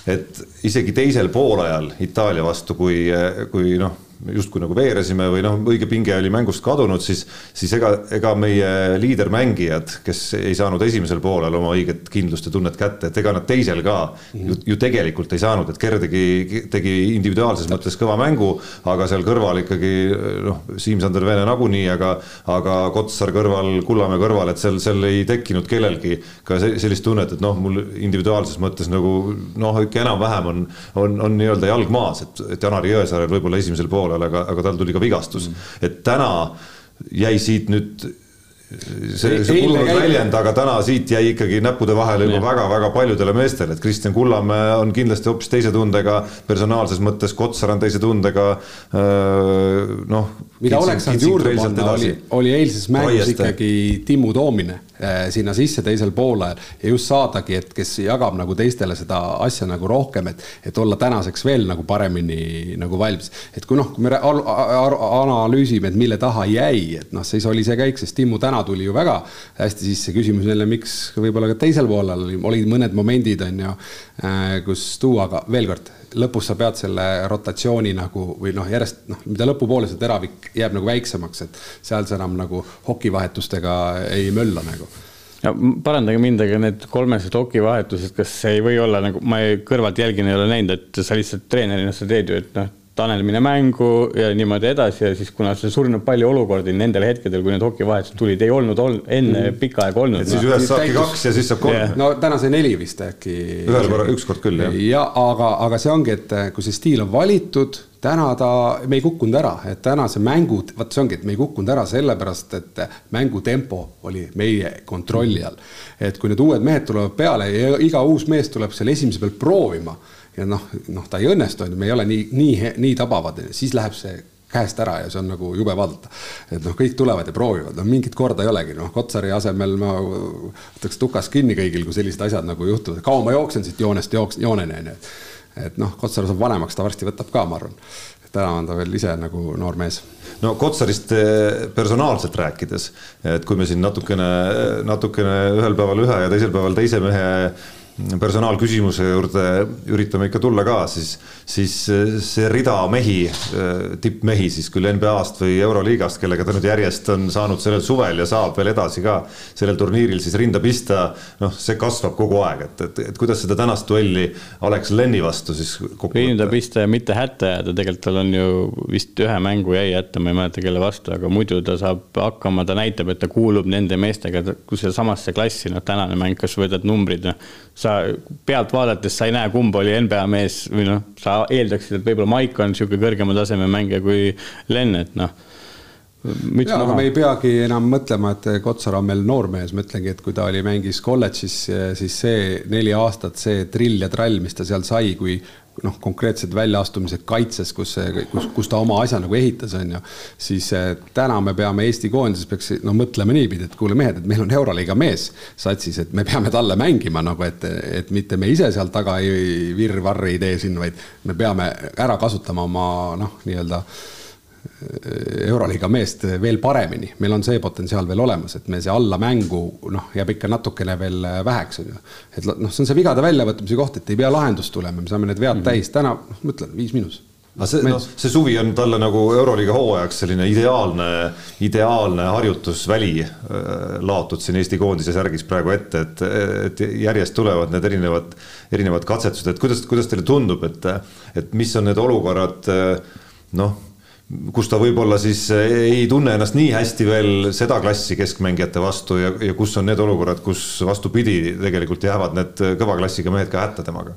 Speaker 1: et isegi teisel poolajal Itaalia vastu, kui, kui noh justkui nagu veeresime või noh, õige pinge oli mängust kadunud, siis, siis ega, ega meie liidermängijad, kes ei saanud esimesel poolel oma õiget kindlust ja tunnet kätte, et ega nad teisel ka ju, ju tegelikult ei saanud, et Ker tegi, tegi individuaalses mõttes kõva mängu, aga seal kõrval ikkagi noh, Siim-Sander Vene nagunii, aga, aga Kotsar kõrval, Kullamäe kõrval, et seal, seal ei tekkinud kellelgi ka sellist tunnet, et noh, mul individuaalses mõttes nagu noh, ikka enam-vähem on, on, on nii-öelda jalg maas, et, et Janari Jõesaarel võib-olla esimesel poolel poolel, aga, aga tal tuli ka vigastus. Mm.. et täna jäi siit nüüd see, see kulunud väljend, aga täna siit jäi ikkagi näppude vahele juba väga-väga paljudele meestele, et Kristjan Kullamäe on kindlasti hoopis teise tundega, personaalses mõttes Kotsar on teise tundega. noh.
Speaker 2: mida oleks saanud juurde panna, oli, oli eilses mängus ikkagi Timmu toomine Äh, sinna sisse teisel poolajal ja just saadagi, et kes jagab nagu teistele seda asja nagu rohkem, et, et olla tänaseks veel nagu paremini nagu valmis. et kui noh, kui me analüüsime, et mille taha jäi, et noh, siis oli see käik, sest Timmu täna tuli ju väga hästi sisse, küsimus jälle, miks võib-olla ka teisel poolel olid mõned momendid, on ju, äh, kus tuua, aga veel kord lõpus sa pead selle rotatsiooni nagu või noh, järjest noh, mida lõpupoole see teravik jääb nagu väiksemaks, et seal sa enam nagu hokivahetustega ei mölla nagu.
Speaker 3: Ja parandage mind, aga need kolmesed hokivahetused, kas ei või olla nagu, ma ei, kõrvalt jälgin, ei ole näinud, et sa lihtsalt treenerina sa teed ju, et noh, Tanel mine mängu ja niimoodi edasi ja siis kuna see surnud palju olukordi nendel hetkedel, kui need hokivahetused tulid, ei olnud ol, enne mm. pikka aega olnud.
Speaker 1: et siis ühest saabki kaks ja siis saab kolm yeah..
Speaker 2: no täna sai neli vist äkki.
Speaker 1: ühel korral, ükskord küll jah.
Speaker 2: ja aga, aga see ongi, et kui see stiil on valitud täna ta, me ei kukkunud ära, et täna see mängu, vot see ongi, et me ei kukkunud ära sellepärast, et mängu tempo oli meie kontrolli all. et kui need uued mehed tulevad peale ja iga uus mees tuleb seal esimese peal proovima ja noh, noh, ta ei õnnestu, on ju, me ei ole nii, nii, nii tabavad, siis läheb see käest ära ja see on nagu jube vaadata. et noh, kõik tulevad ja proovivad, no mingit korda ei olegi, noh, Kotsari asemel ma võtaks tukas kinni kõigil, kui sellised asjad nagu juhtuvad, kaua ma jooksen siit joonest jooks-, jooneni, on ju et noh, Kotsar saab vanemaks, ta varsti võtab ka, ma arvan. täna on ta veel ise nagu noor mees.
Speaker 1: no Kotsarist eh, personaalselt rääkides, et kui me siin natukene, natukene ühel päeval ühe ja teisel päeval teise mehe personaalküsimuse juurde üritame ikka tulla ka, siis, siis see rida mehi, tippmehi siis küll NBA-st või Euroliigast, kellega ta nüüd järjest on saanud sellel suvel ja saab veel edasi ka sellel turniiril siis rinda pista, noh, see kasvab kogu aeg, et, et, et kuidas seda tänast duelli Alex Lenni vastu siis
Speaker 3: rinda pista ja mitte hätta jääda, tegelikult tal on ju vist ühe mängu jäi hätta, ma ei mäleta, kelle vastu, aga muidu ta saab hakkama, ta näitab, et ta kuulub nende meestega samasse klassi, noh, tänane mäng, kas võtad numbrid, noh sa pealt vaadates sa ei näe, kumb oli NBA mees või noh, sa eeldaksid, et võib-olla Maik on niisugune kõrgema taseme mängija kui Len, et noh.
Speaker 2: ja, aga me ei peagi enam mõtlema, et Kotsar on meil noormees, ma ütlengi, et kui ta oli, mängis kolledžis, siis see neli aastat, see trill ja trall, mis ta seal sai, kui noh, konkreetsed väljaastumised kaitses, kus see, kus, kus ta oma asja nagu ehitas, on ju, siis eh, täna me peame Eesti koondises peaks no mõtlema niipidi, et kuule mehed, et meil on Euroliiga mees satsis, et me peame talle mängima nagu, et, et mitte me ise seal taga ei virvarri ei tee siin, vaid me peame ära kasutama oma noh, nii-öelda Euroliiga meest veel paremini, meil on see potentsiaal veel olemas, et me see allamängu noh, jääb ikka natukene veel väheks, on ju. et noh, see on see vigade väljavõtmise koht, et ei pea lahendust tulema, me saame need vead mm -hmm. täis, täna noh, ma ütlen, viis miinus
Speaker 1: aga see, noh, see suvi on talle nagu Euroliiga hooajaks selline ideaalne, ideaalne harjutusväli äh, laotud siin Eesti koondise särgis praegu ette, et, et järjest tulevad need erinevad, erinevad katsetused, et kuidas, kuidas teile tundub, et, et mis on need olukorrad, äh, noh kus ta võib-olla siis ei tunne ennast nii hästi veel seda klassi keskmängijate vastu ja, ja kus on need olukorrad, kus vastupidi, tegelikult jäävad need kõva klassiga mehed ka hätta temaga?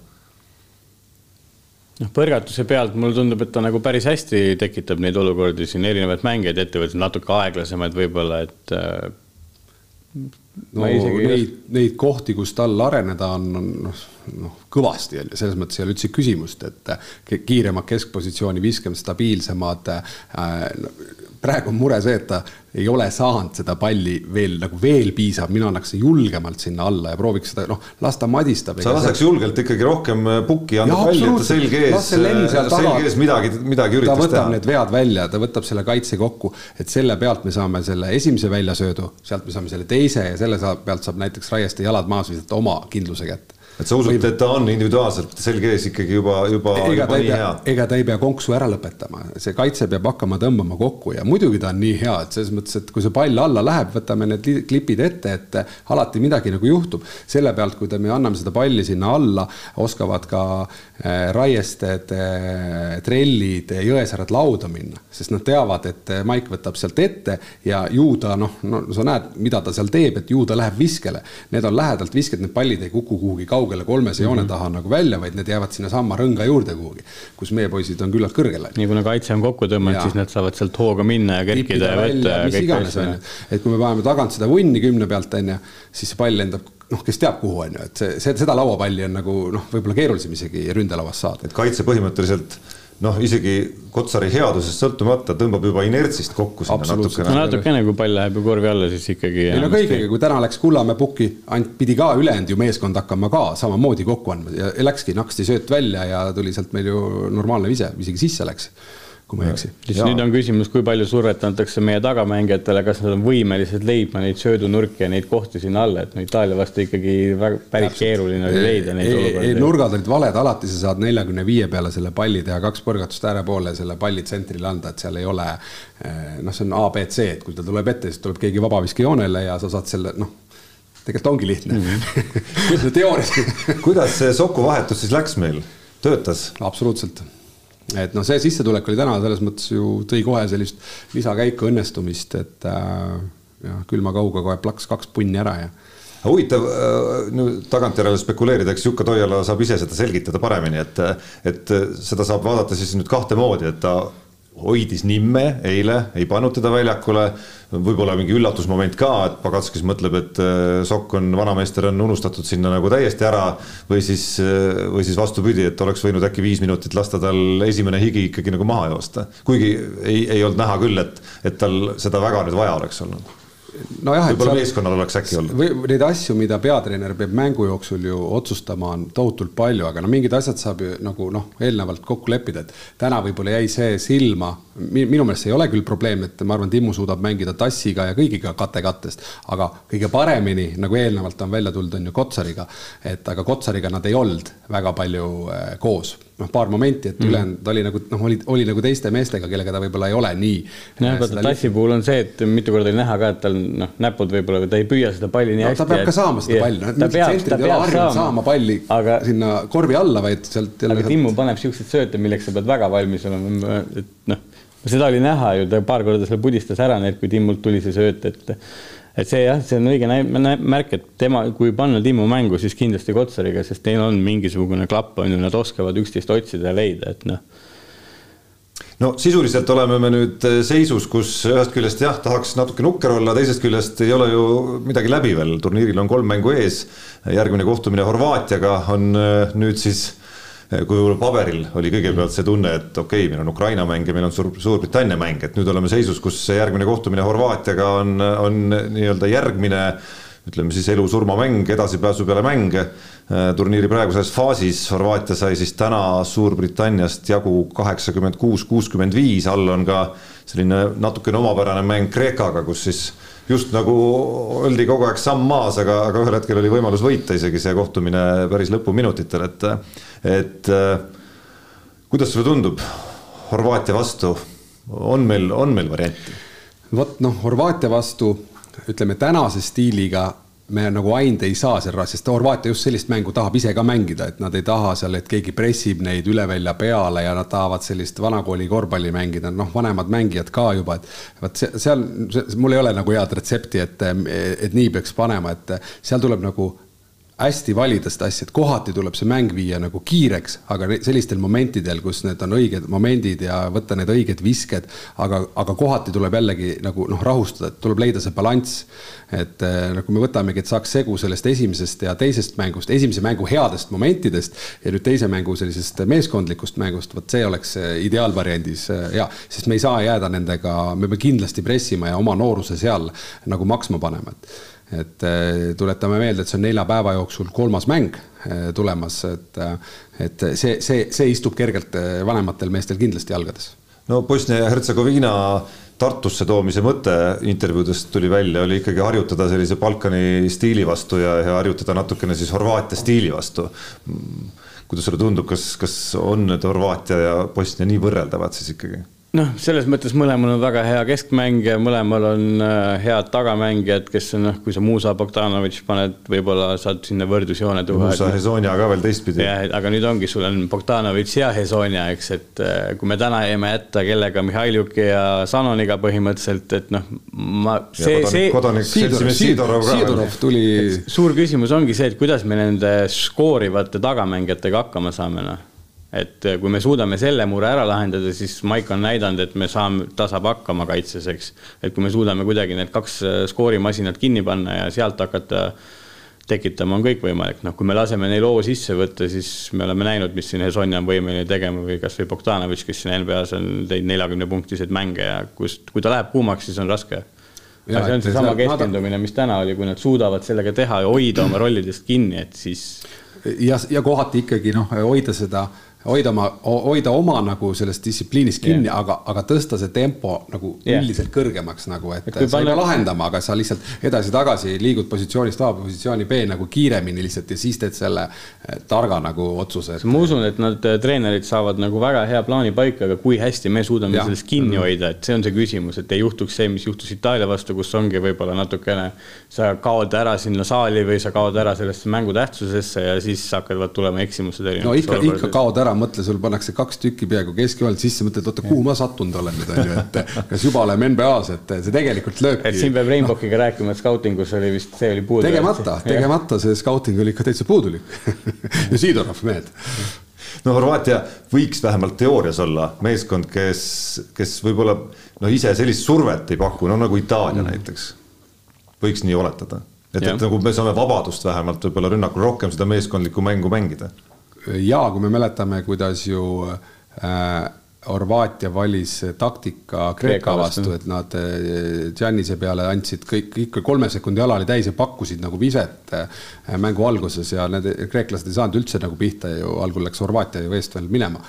Speaker 3: noh, põrgatuse pealt mulle tundub, et ta nagu päris hästi tekitab neid olukordi siin, erinevaid mängijaid ette võttes, natuke aeglasemaid võib-olla, et äh,
Speaker 2: no isegi... neid, neid kohti, kus tal areneda on, on noh, noh kõvasti on ju, selles mõttes ei ole üldse küsimust, et kiiremad keskpositsiooni viskamised, stabiilsemad äh, praegu on mure see, et ta ei ole saanud seda palli veel nagu veel piisab, mina annaks julgemalt sinna alla ja prooviks seda, noh, las ta madistab.
Speaker 1: sa laseks see... julgelt ikkagi rohkem äh, pukki anda palli, et ta selge ees, selge ees midagi, midagi üritas
Speaker 2: teha. ta võtab teha. need vead välja, ta võtab selle kaitse kokku, et selle pealt me saame selle esimese väljasöödu, sealt me saame selle teise ja selle pealt saab näiteks Raieste jalad maas visata oma kindluse kätte
Speaker 1: et sa usud, et ta on individuaalselt selge ees ikkagi juba, juba,
Speaker 2: ega
Speaker 1: juba
Speaker 2: ta ei
Speaker 1: nii
Speaker 2: pea
Speaker 1: hea?,
Speaker 2: ega ta ei pea konksu ära lõpetama, see kaitse peab hakkama tõmbama kokku ja muidugi ta on nii hea, et selles mõttes, et kui see pall alla läheb, võtame need li- klipid ette, et alati midagi nagu juhtub. selle pealt, kui ta, me anname seda palli sinna alla, oskavad ka äh, Raiested äh,, Trellid, Jõesaared lauda minna, sest nad teavad, et Maik võtab sealt ette ja ju ta noh, no sa näed, mida ta seal teeb, et ju ta läheb viskele. Need on lähedalt visked, need pallid ei kuku kuhugi kaugele kolmese joone
Speaker 3: Mhm.
Speaker 2: taha nagu välja, vaid need jäävad sinnasamma rõnga juurde kuhugi, kus meie poisid on küllalt kõrgel.
Speaker 3: nii kuna kaitse on kokku tõmmanud, siis nad saavad sealt hooga minna ja kerkida ja võtta ja kõik
Speaker 2: ju. et kui me paneme tagant seda vunni kümne pealt, on ju, siis see pall lendab, noh, kes teab, kuhu, on ju, et see, see, seda lauapalli on nagu noh, võib-olla keerulisem isegi ründelauas saada.
Speaker 1: et kaitse põhimõtteliselt noh, isegi Kotsari headusest sõltumata tõmbab juba inertsist kokku sinna
Speaker 2: Absoluutselt.
Speaker 3: no
Speaker 1: natukene.
Speaker 3: natukene, kui pall läheb ju korvi alla, siis ikkagi.
Speaker 2: ei no kõigega, kui täna läks Kullamäe pukki, ainult pidi ka ülejäänud ju meeskond hakkama ka samamoodi kokku andma ja läkski, naksti sööt välja ja tuli sealt meil ju normaalne vise, isegi sisse läks, kui ma ei eksi.
Speaker 3: siis
Speaker 1: Jaa.
Speaker 3: nüüd on küsimus, kui palju survet antakse meie tagamängijatele, kas nad on võimelised leidma neid söödunurki ja neid kohti sinna alla, et no Itaalia vastu ikkagi väga, päris keeruline oli leida neid
Speaker 2: ei, ei,
Speaker 3: olukordi.
Speaker 2: nurgad olid valed, alati sa saad neljakümne viie peale selle palli teha, kaks põrgatust ääre poole ja selle palli tsentrile anda, et seal ei ole eh, noh, see on A, B, C, et kui ta tuleb ette, siis tuleb keegi vabaviskejoonele ja sa saad selle noh, tegelikult ongi lihtne mm. -hmm. teoorias
Speaker 1: kuidas see Soku vahetus siis läks meil, töötas?
Speaker 2: absoluutselt. Et noh, see sissetulek oli täna selles mõttes ju tõi kohe sellist lisakäiku õnnestumist, et äh, jah, külma kauga kohe plaks kaks punni ära ja
Speaker 1: huvitav nüüd tagantjärele spekuleerida, eks Jukka Toiala saab ise seda selgitada paremini, et, et seda saab vaadata siis nüüd kahte moodi, et ta hoidis nimme eile, ei pannud teda väljakule. võib-olla mingi üllatusmoment ka, et Pagatskis mõtleb, et äh, Sokk on, vanameister on unustatud sinna nagu täiesti ära või siis, või siis vastupidi, et oleks võinud äkki viis minutit lasta tal esimene higi ikkagi nagu maha joosta. kuigi ei, ei olnud näha küll, et, et tal seda väga nüüd vaja oleks olnud
Speaker 2: nojah, et
Speaker 1: võib-olla meeskonnal oleks äkki olnud.
Speaker 2: või neid asju, mida peatreener peab mängu jooksul ju otsustama, on tohutult palju, aga no mingid asjad saab ju nagu noh, eelnevalt kokku leppida, et täna võib-olla jäi see silma. minu meelest ei ole küll probleem, et ma arvan, Timmu suudab mängida tassiga ja kõigiga kate kattest, aga kõige paremini, nagu eelnevalt on välja tulnud, on ju Kotsariga. et aga Kotsariga nad ei olnud väga palju äh, koos, noh, paar momenti, et ülejäänud ta oli nagu noh, oli, oli nagu teiste meestega, kellega ta võib-olla ei ole nii.
Speaker 3: nojah, vaata Tassi puhul on see, et mitu korda oli näha ka, et tal noh, näpud võib-olla, ta ei püüa seda palli nii
Speaker 2: no
Speaker 3: hästi.
Speaker 2: ta peab ka saama seda palli, noh, et mingid tsentrid ei ole harjunud saama palli
Speaker 3: aga,
Speaker 2: sinna korvi alla, vaid sealt
Speaker 3: aga Timmu paneb siukseid sööte, milleks sa pead väga valmis olema, et noh, seda oli näha ju, ta paar korda seal pudistas ära need, kui Timmult tuli see sööt, et et see jah, see on õige märk, et tema, kui panna Timmu mängu, siis kindlasti Kotsariga, sest neil on mingisugune klapp, on ju, nad oskavad üksteist otsida ja leida, et noh
Speaker 1: no sisuliselt oleme me nüüd seisus, kus ühest küljest jah, tahaks natuke nukker olla, teisest küljest ei ole ju midagi läbi veel, turniiril on kolm mängu ees. järgmine kohtumine Horvaatiaga on äh, nüüd siis, kui võib-olla paberil oli kõigepealt see tunne, et okei okay,, meil on Ukraina mäng ja meil on Suur, Suurbritannia mäng, et nüüd oleme seisus, kus järgmine kohtumine Horvaatiaga on, on nii-öelda järgmine ütleme siis elu-surmamäng, edasipääsu peale mänge. turniiri praeguses faasis Horvaatia sai siis täna Suurbritanniast jagu kaheksakümmend kuus, kuuskümmend viis, all on ka selline natukene omapärane mäng Kreekaga, kus siis just nagu oldi kogu aeg samm maas, aga, aga ühel hetkel oli võimalus võita isegi see kohtumine päris lõpuminutitel, et, et kuidas sulle tundub Horvaatia vastu, on meil, on meil varianti?
Speaker 2: vot noh, Horvaatia vastu ütleme tänase stiiliga me nagu ainult ei saa seal, sest Horvaatia just sellist mängu tahab ise ka mängida, et nad ei taha seal, et keegi pressib neid üle välja peale ja nad tahavad sellist vanakooli korvpalli mängida, noh, vanemad mängijad ka juba, et vot seal, mul ei ole nagu head retsepti, et, et nii peaks panema, et seal tuleb nagu hästi valida seda asja, et kohati tuleb see mäng viia nagu kiireks, aga sellistel momentidel, kus need on õiged momendid ja võtta need õiged visked, aga, aga kohati tuleb jällegi nagu noh, rahustada, et tuleb leida see balanss. et nagu me võtamegi, et saaks segu sellest esimesest ja teisest mängust, esimese mängu headest momentidest ja nüüd teise mängu sellisest meeskondlikust mängust, vot see oleks ideaalvariandis ja, sest me ei saa jääda nendega, me peame kindlasti pressima ja oma nooruse seal nagu maksma panema, et et tuletame meelde, et see on nelja päeva jooksul kolmas mäng tulemas, et, et see, see, see istub kergelt vanematel meestel kindlasti jalgades.
Speaker 1: no Bosnia ja Hertsegoviina Tartusse toomise mõte intervjuudest tuli välja, oli ikkagi harjutada sellise Balkani stiili vastu ja, ja harjutada natukene siis Horvaatia stiili vastu. kuidas sulle tundub, kas, kas on need Horvaatia ja Bosnia nii võrreldavad siis ikkagi?
Speaker 3: Noh, selles mõttes mõlemal on väga hea keskmängija, mõlemal on äh, head tagamängijad, kes on noh, kui sa Musa Bogdanovitš paned, võib-olla saad sinna võrdlusjoone tuua.
Speaker 1: Musa Hezonja ka veel teistpidi.
Speaker 3: jah, aga nüüd ongi, sul on Bogdanovitš ja Hezonja, eks, et äh, kui me täna jäime jätta kellega Mihhailjuki ja Sanoniga põhimõtteliselt, et noh, ma. see, see.
Speaker 1: kodanik seltsimees Sidorov ka.
Speaker 2: Sidorov tuli.
Speaker 3: suur küsimus ongi see, et kuidas me nende skoorivate tagamängijatega hakkama saame, noh et äh, kui me suudame selle mure ära lahendada, siis Maik on näidanud, et me saame, ta saab hakkama kaitses, eks. et kui me suudame kuidagi need kaks äh, skoorimasinat kinni panna ja sealt hakata tekitama, on kõik võimalik, noh, kui me laseme neil hoo sisse võtta, siis me oleme näinud, mis siin Hesonja on võimeline tegema või kasvõi Bogdanovitš, kes siin NBA-s on teinud neljakümne punktiseid mänge ja kust, kui ta läheb kuumaks, siis on raske. aga see on seesama keskendumine, mis täna oli, kui nad suudavad sellega teha ja hoida oma rollidest kinni, et siis.
Speaker 2: ja, ja kohati ikkagi noh, hoida seda hoida oma, hoida oma nagu sellest distsipliinist kinni yeah., aga, aga tõsta see tempo nagu yeah. üldiselt kõrgemaks nagu, et, sa ei pea lahendama, aga sa lihtsalt edasi-tagasi liigud positsioonist A positsiooni B nagu kiiremini lihtsalt ja siis teed selle eh, targa nagu otsuse et....
Speaker 3: ma usun, et nad eh, treenerid saavad nagu väga hea plaani paika, aga kui hästi me suudame ja. sellest kinni mhm. hoida, et see on see küsimus, et ei juhtuks see, mis juhtus Itaalia vastu, kus ongi võib-olla natukene, sa kaod ära sinna saali või sa kaod ära sellesse mängu tähtsusesse ja siis hakkavad tulema eksimused.
Speaker 2: no ikka, ikka kaod ära mõtle, sul pannakse kaks tükki peaaegu keskjoonelt sisse, mõtled, oota, kuhu ma sattunud olen nüüd, on ju, et kas juba oleme NBA-s, et see tegelikult lööbki.
Speaker 3: et siin peab Rainbokiga rääkima, et skautingus oli vist, see oli puudu.
Speaker 2: tegemata, tegemata, see skauting oli ikka täitsa puudulik ja Sidorov, mehed
Speaker 1: no Horvaatia võiks vähemalt teoorias olla meeskond, kes, kes võib-olla no ise sellist survet ei paku, no nagu Itaalia mm. näiteks. võiks nii oletada, et, et nagu me saame vabadust vähemalt võib-olla rünnakul rohkem seda meeskondlikku mängu mängida
Speaker 2: ja kui me mäletame, kuidas ju äh, Horvaatia valis taktika Kreeka vastu, et nad äh, Giannise peale andsid kõik, ikka kolme sekundi ala oli täis ja pakkusid nagu viset äh, mängu alguses ja need kreeklased ei saanud üldse nagu pihta ju, algul läks Horvaatia ju eest veel minema.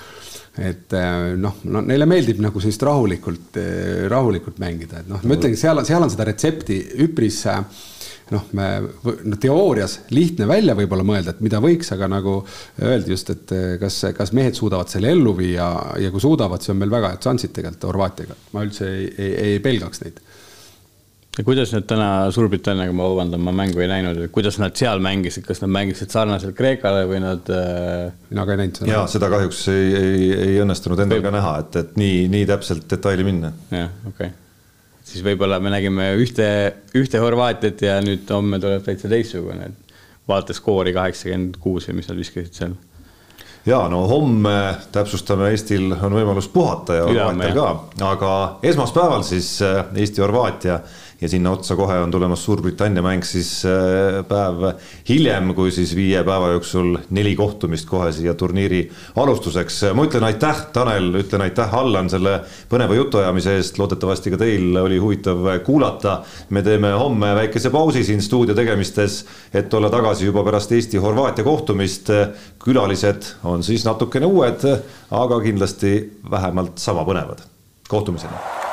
Speaker 2: et äh, noh, no neile meeldib nagu sellist rahulikult, rahulikult mängida, et noh, ma ütlengi, seal, seal on seda retsepti üpris äh, noh, me no teoorias lihtne välja võib-olla mõelda, et mida võiks, aga nagu öeldi just, et eh, kas, kas mehed suudavad selle ellu viia ja kui suudavad, see on meil väga head šansid tegelikult Horvaatiaga, ma üldse ei, ei, ei pelgaks neid
Speaker 3: ja kuidas nad täna Suurbritanniaga, ma vabandan, ma mängu ei näinud, et kuidas nad seal mängisid, kas nad mängisid sarnaselt Kreekale või nad äh...?
Speaker 2: mina ka ei näinud
Speaker 1: seda. ja seda kahjuks ei, ei, ei õnnestunud endal ka näha, et, et nii, nii täpselt detaili minna.
Speaker 3: jah, okei okay siis võib-olla me nägime ühte, ühte Horvaatiat ja nüüd homme tuleb täitsa teistsugune, et vaata skoori kaheksakümmend kuus või mis nad viskasid seal.
Speaker 1: ja no homme täpsustame, Eestil on võimalus puhata ja Horvaatial ka, aga esmaspäeval siis äh, Eesti-Horvaatia ja sinna otsa kohe on tulemas Suurbritannia mäng siis äh, päev hiljem, kui siis viie päeva jooksul neli kohtumist kohe siia turniiri alustuseks. ma ütlen aitäh, Tanel, ütlen aitäh, Allan, selle põneva jutuajamise eest, loodetavasti ka teil oli huvitav kuulata. me teeme homme väikese pausi siin stuudio tegemistes, et olla tagasi juba pärast Eesti-Horvaatia kohtumist. külalised on siis natukene uued, aga kindlasti vähemalt sama põnevad. kohtumiseni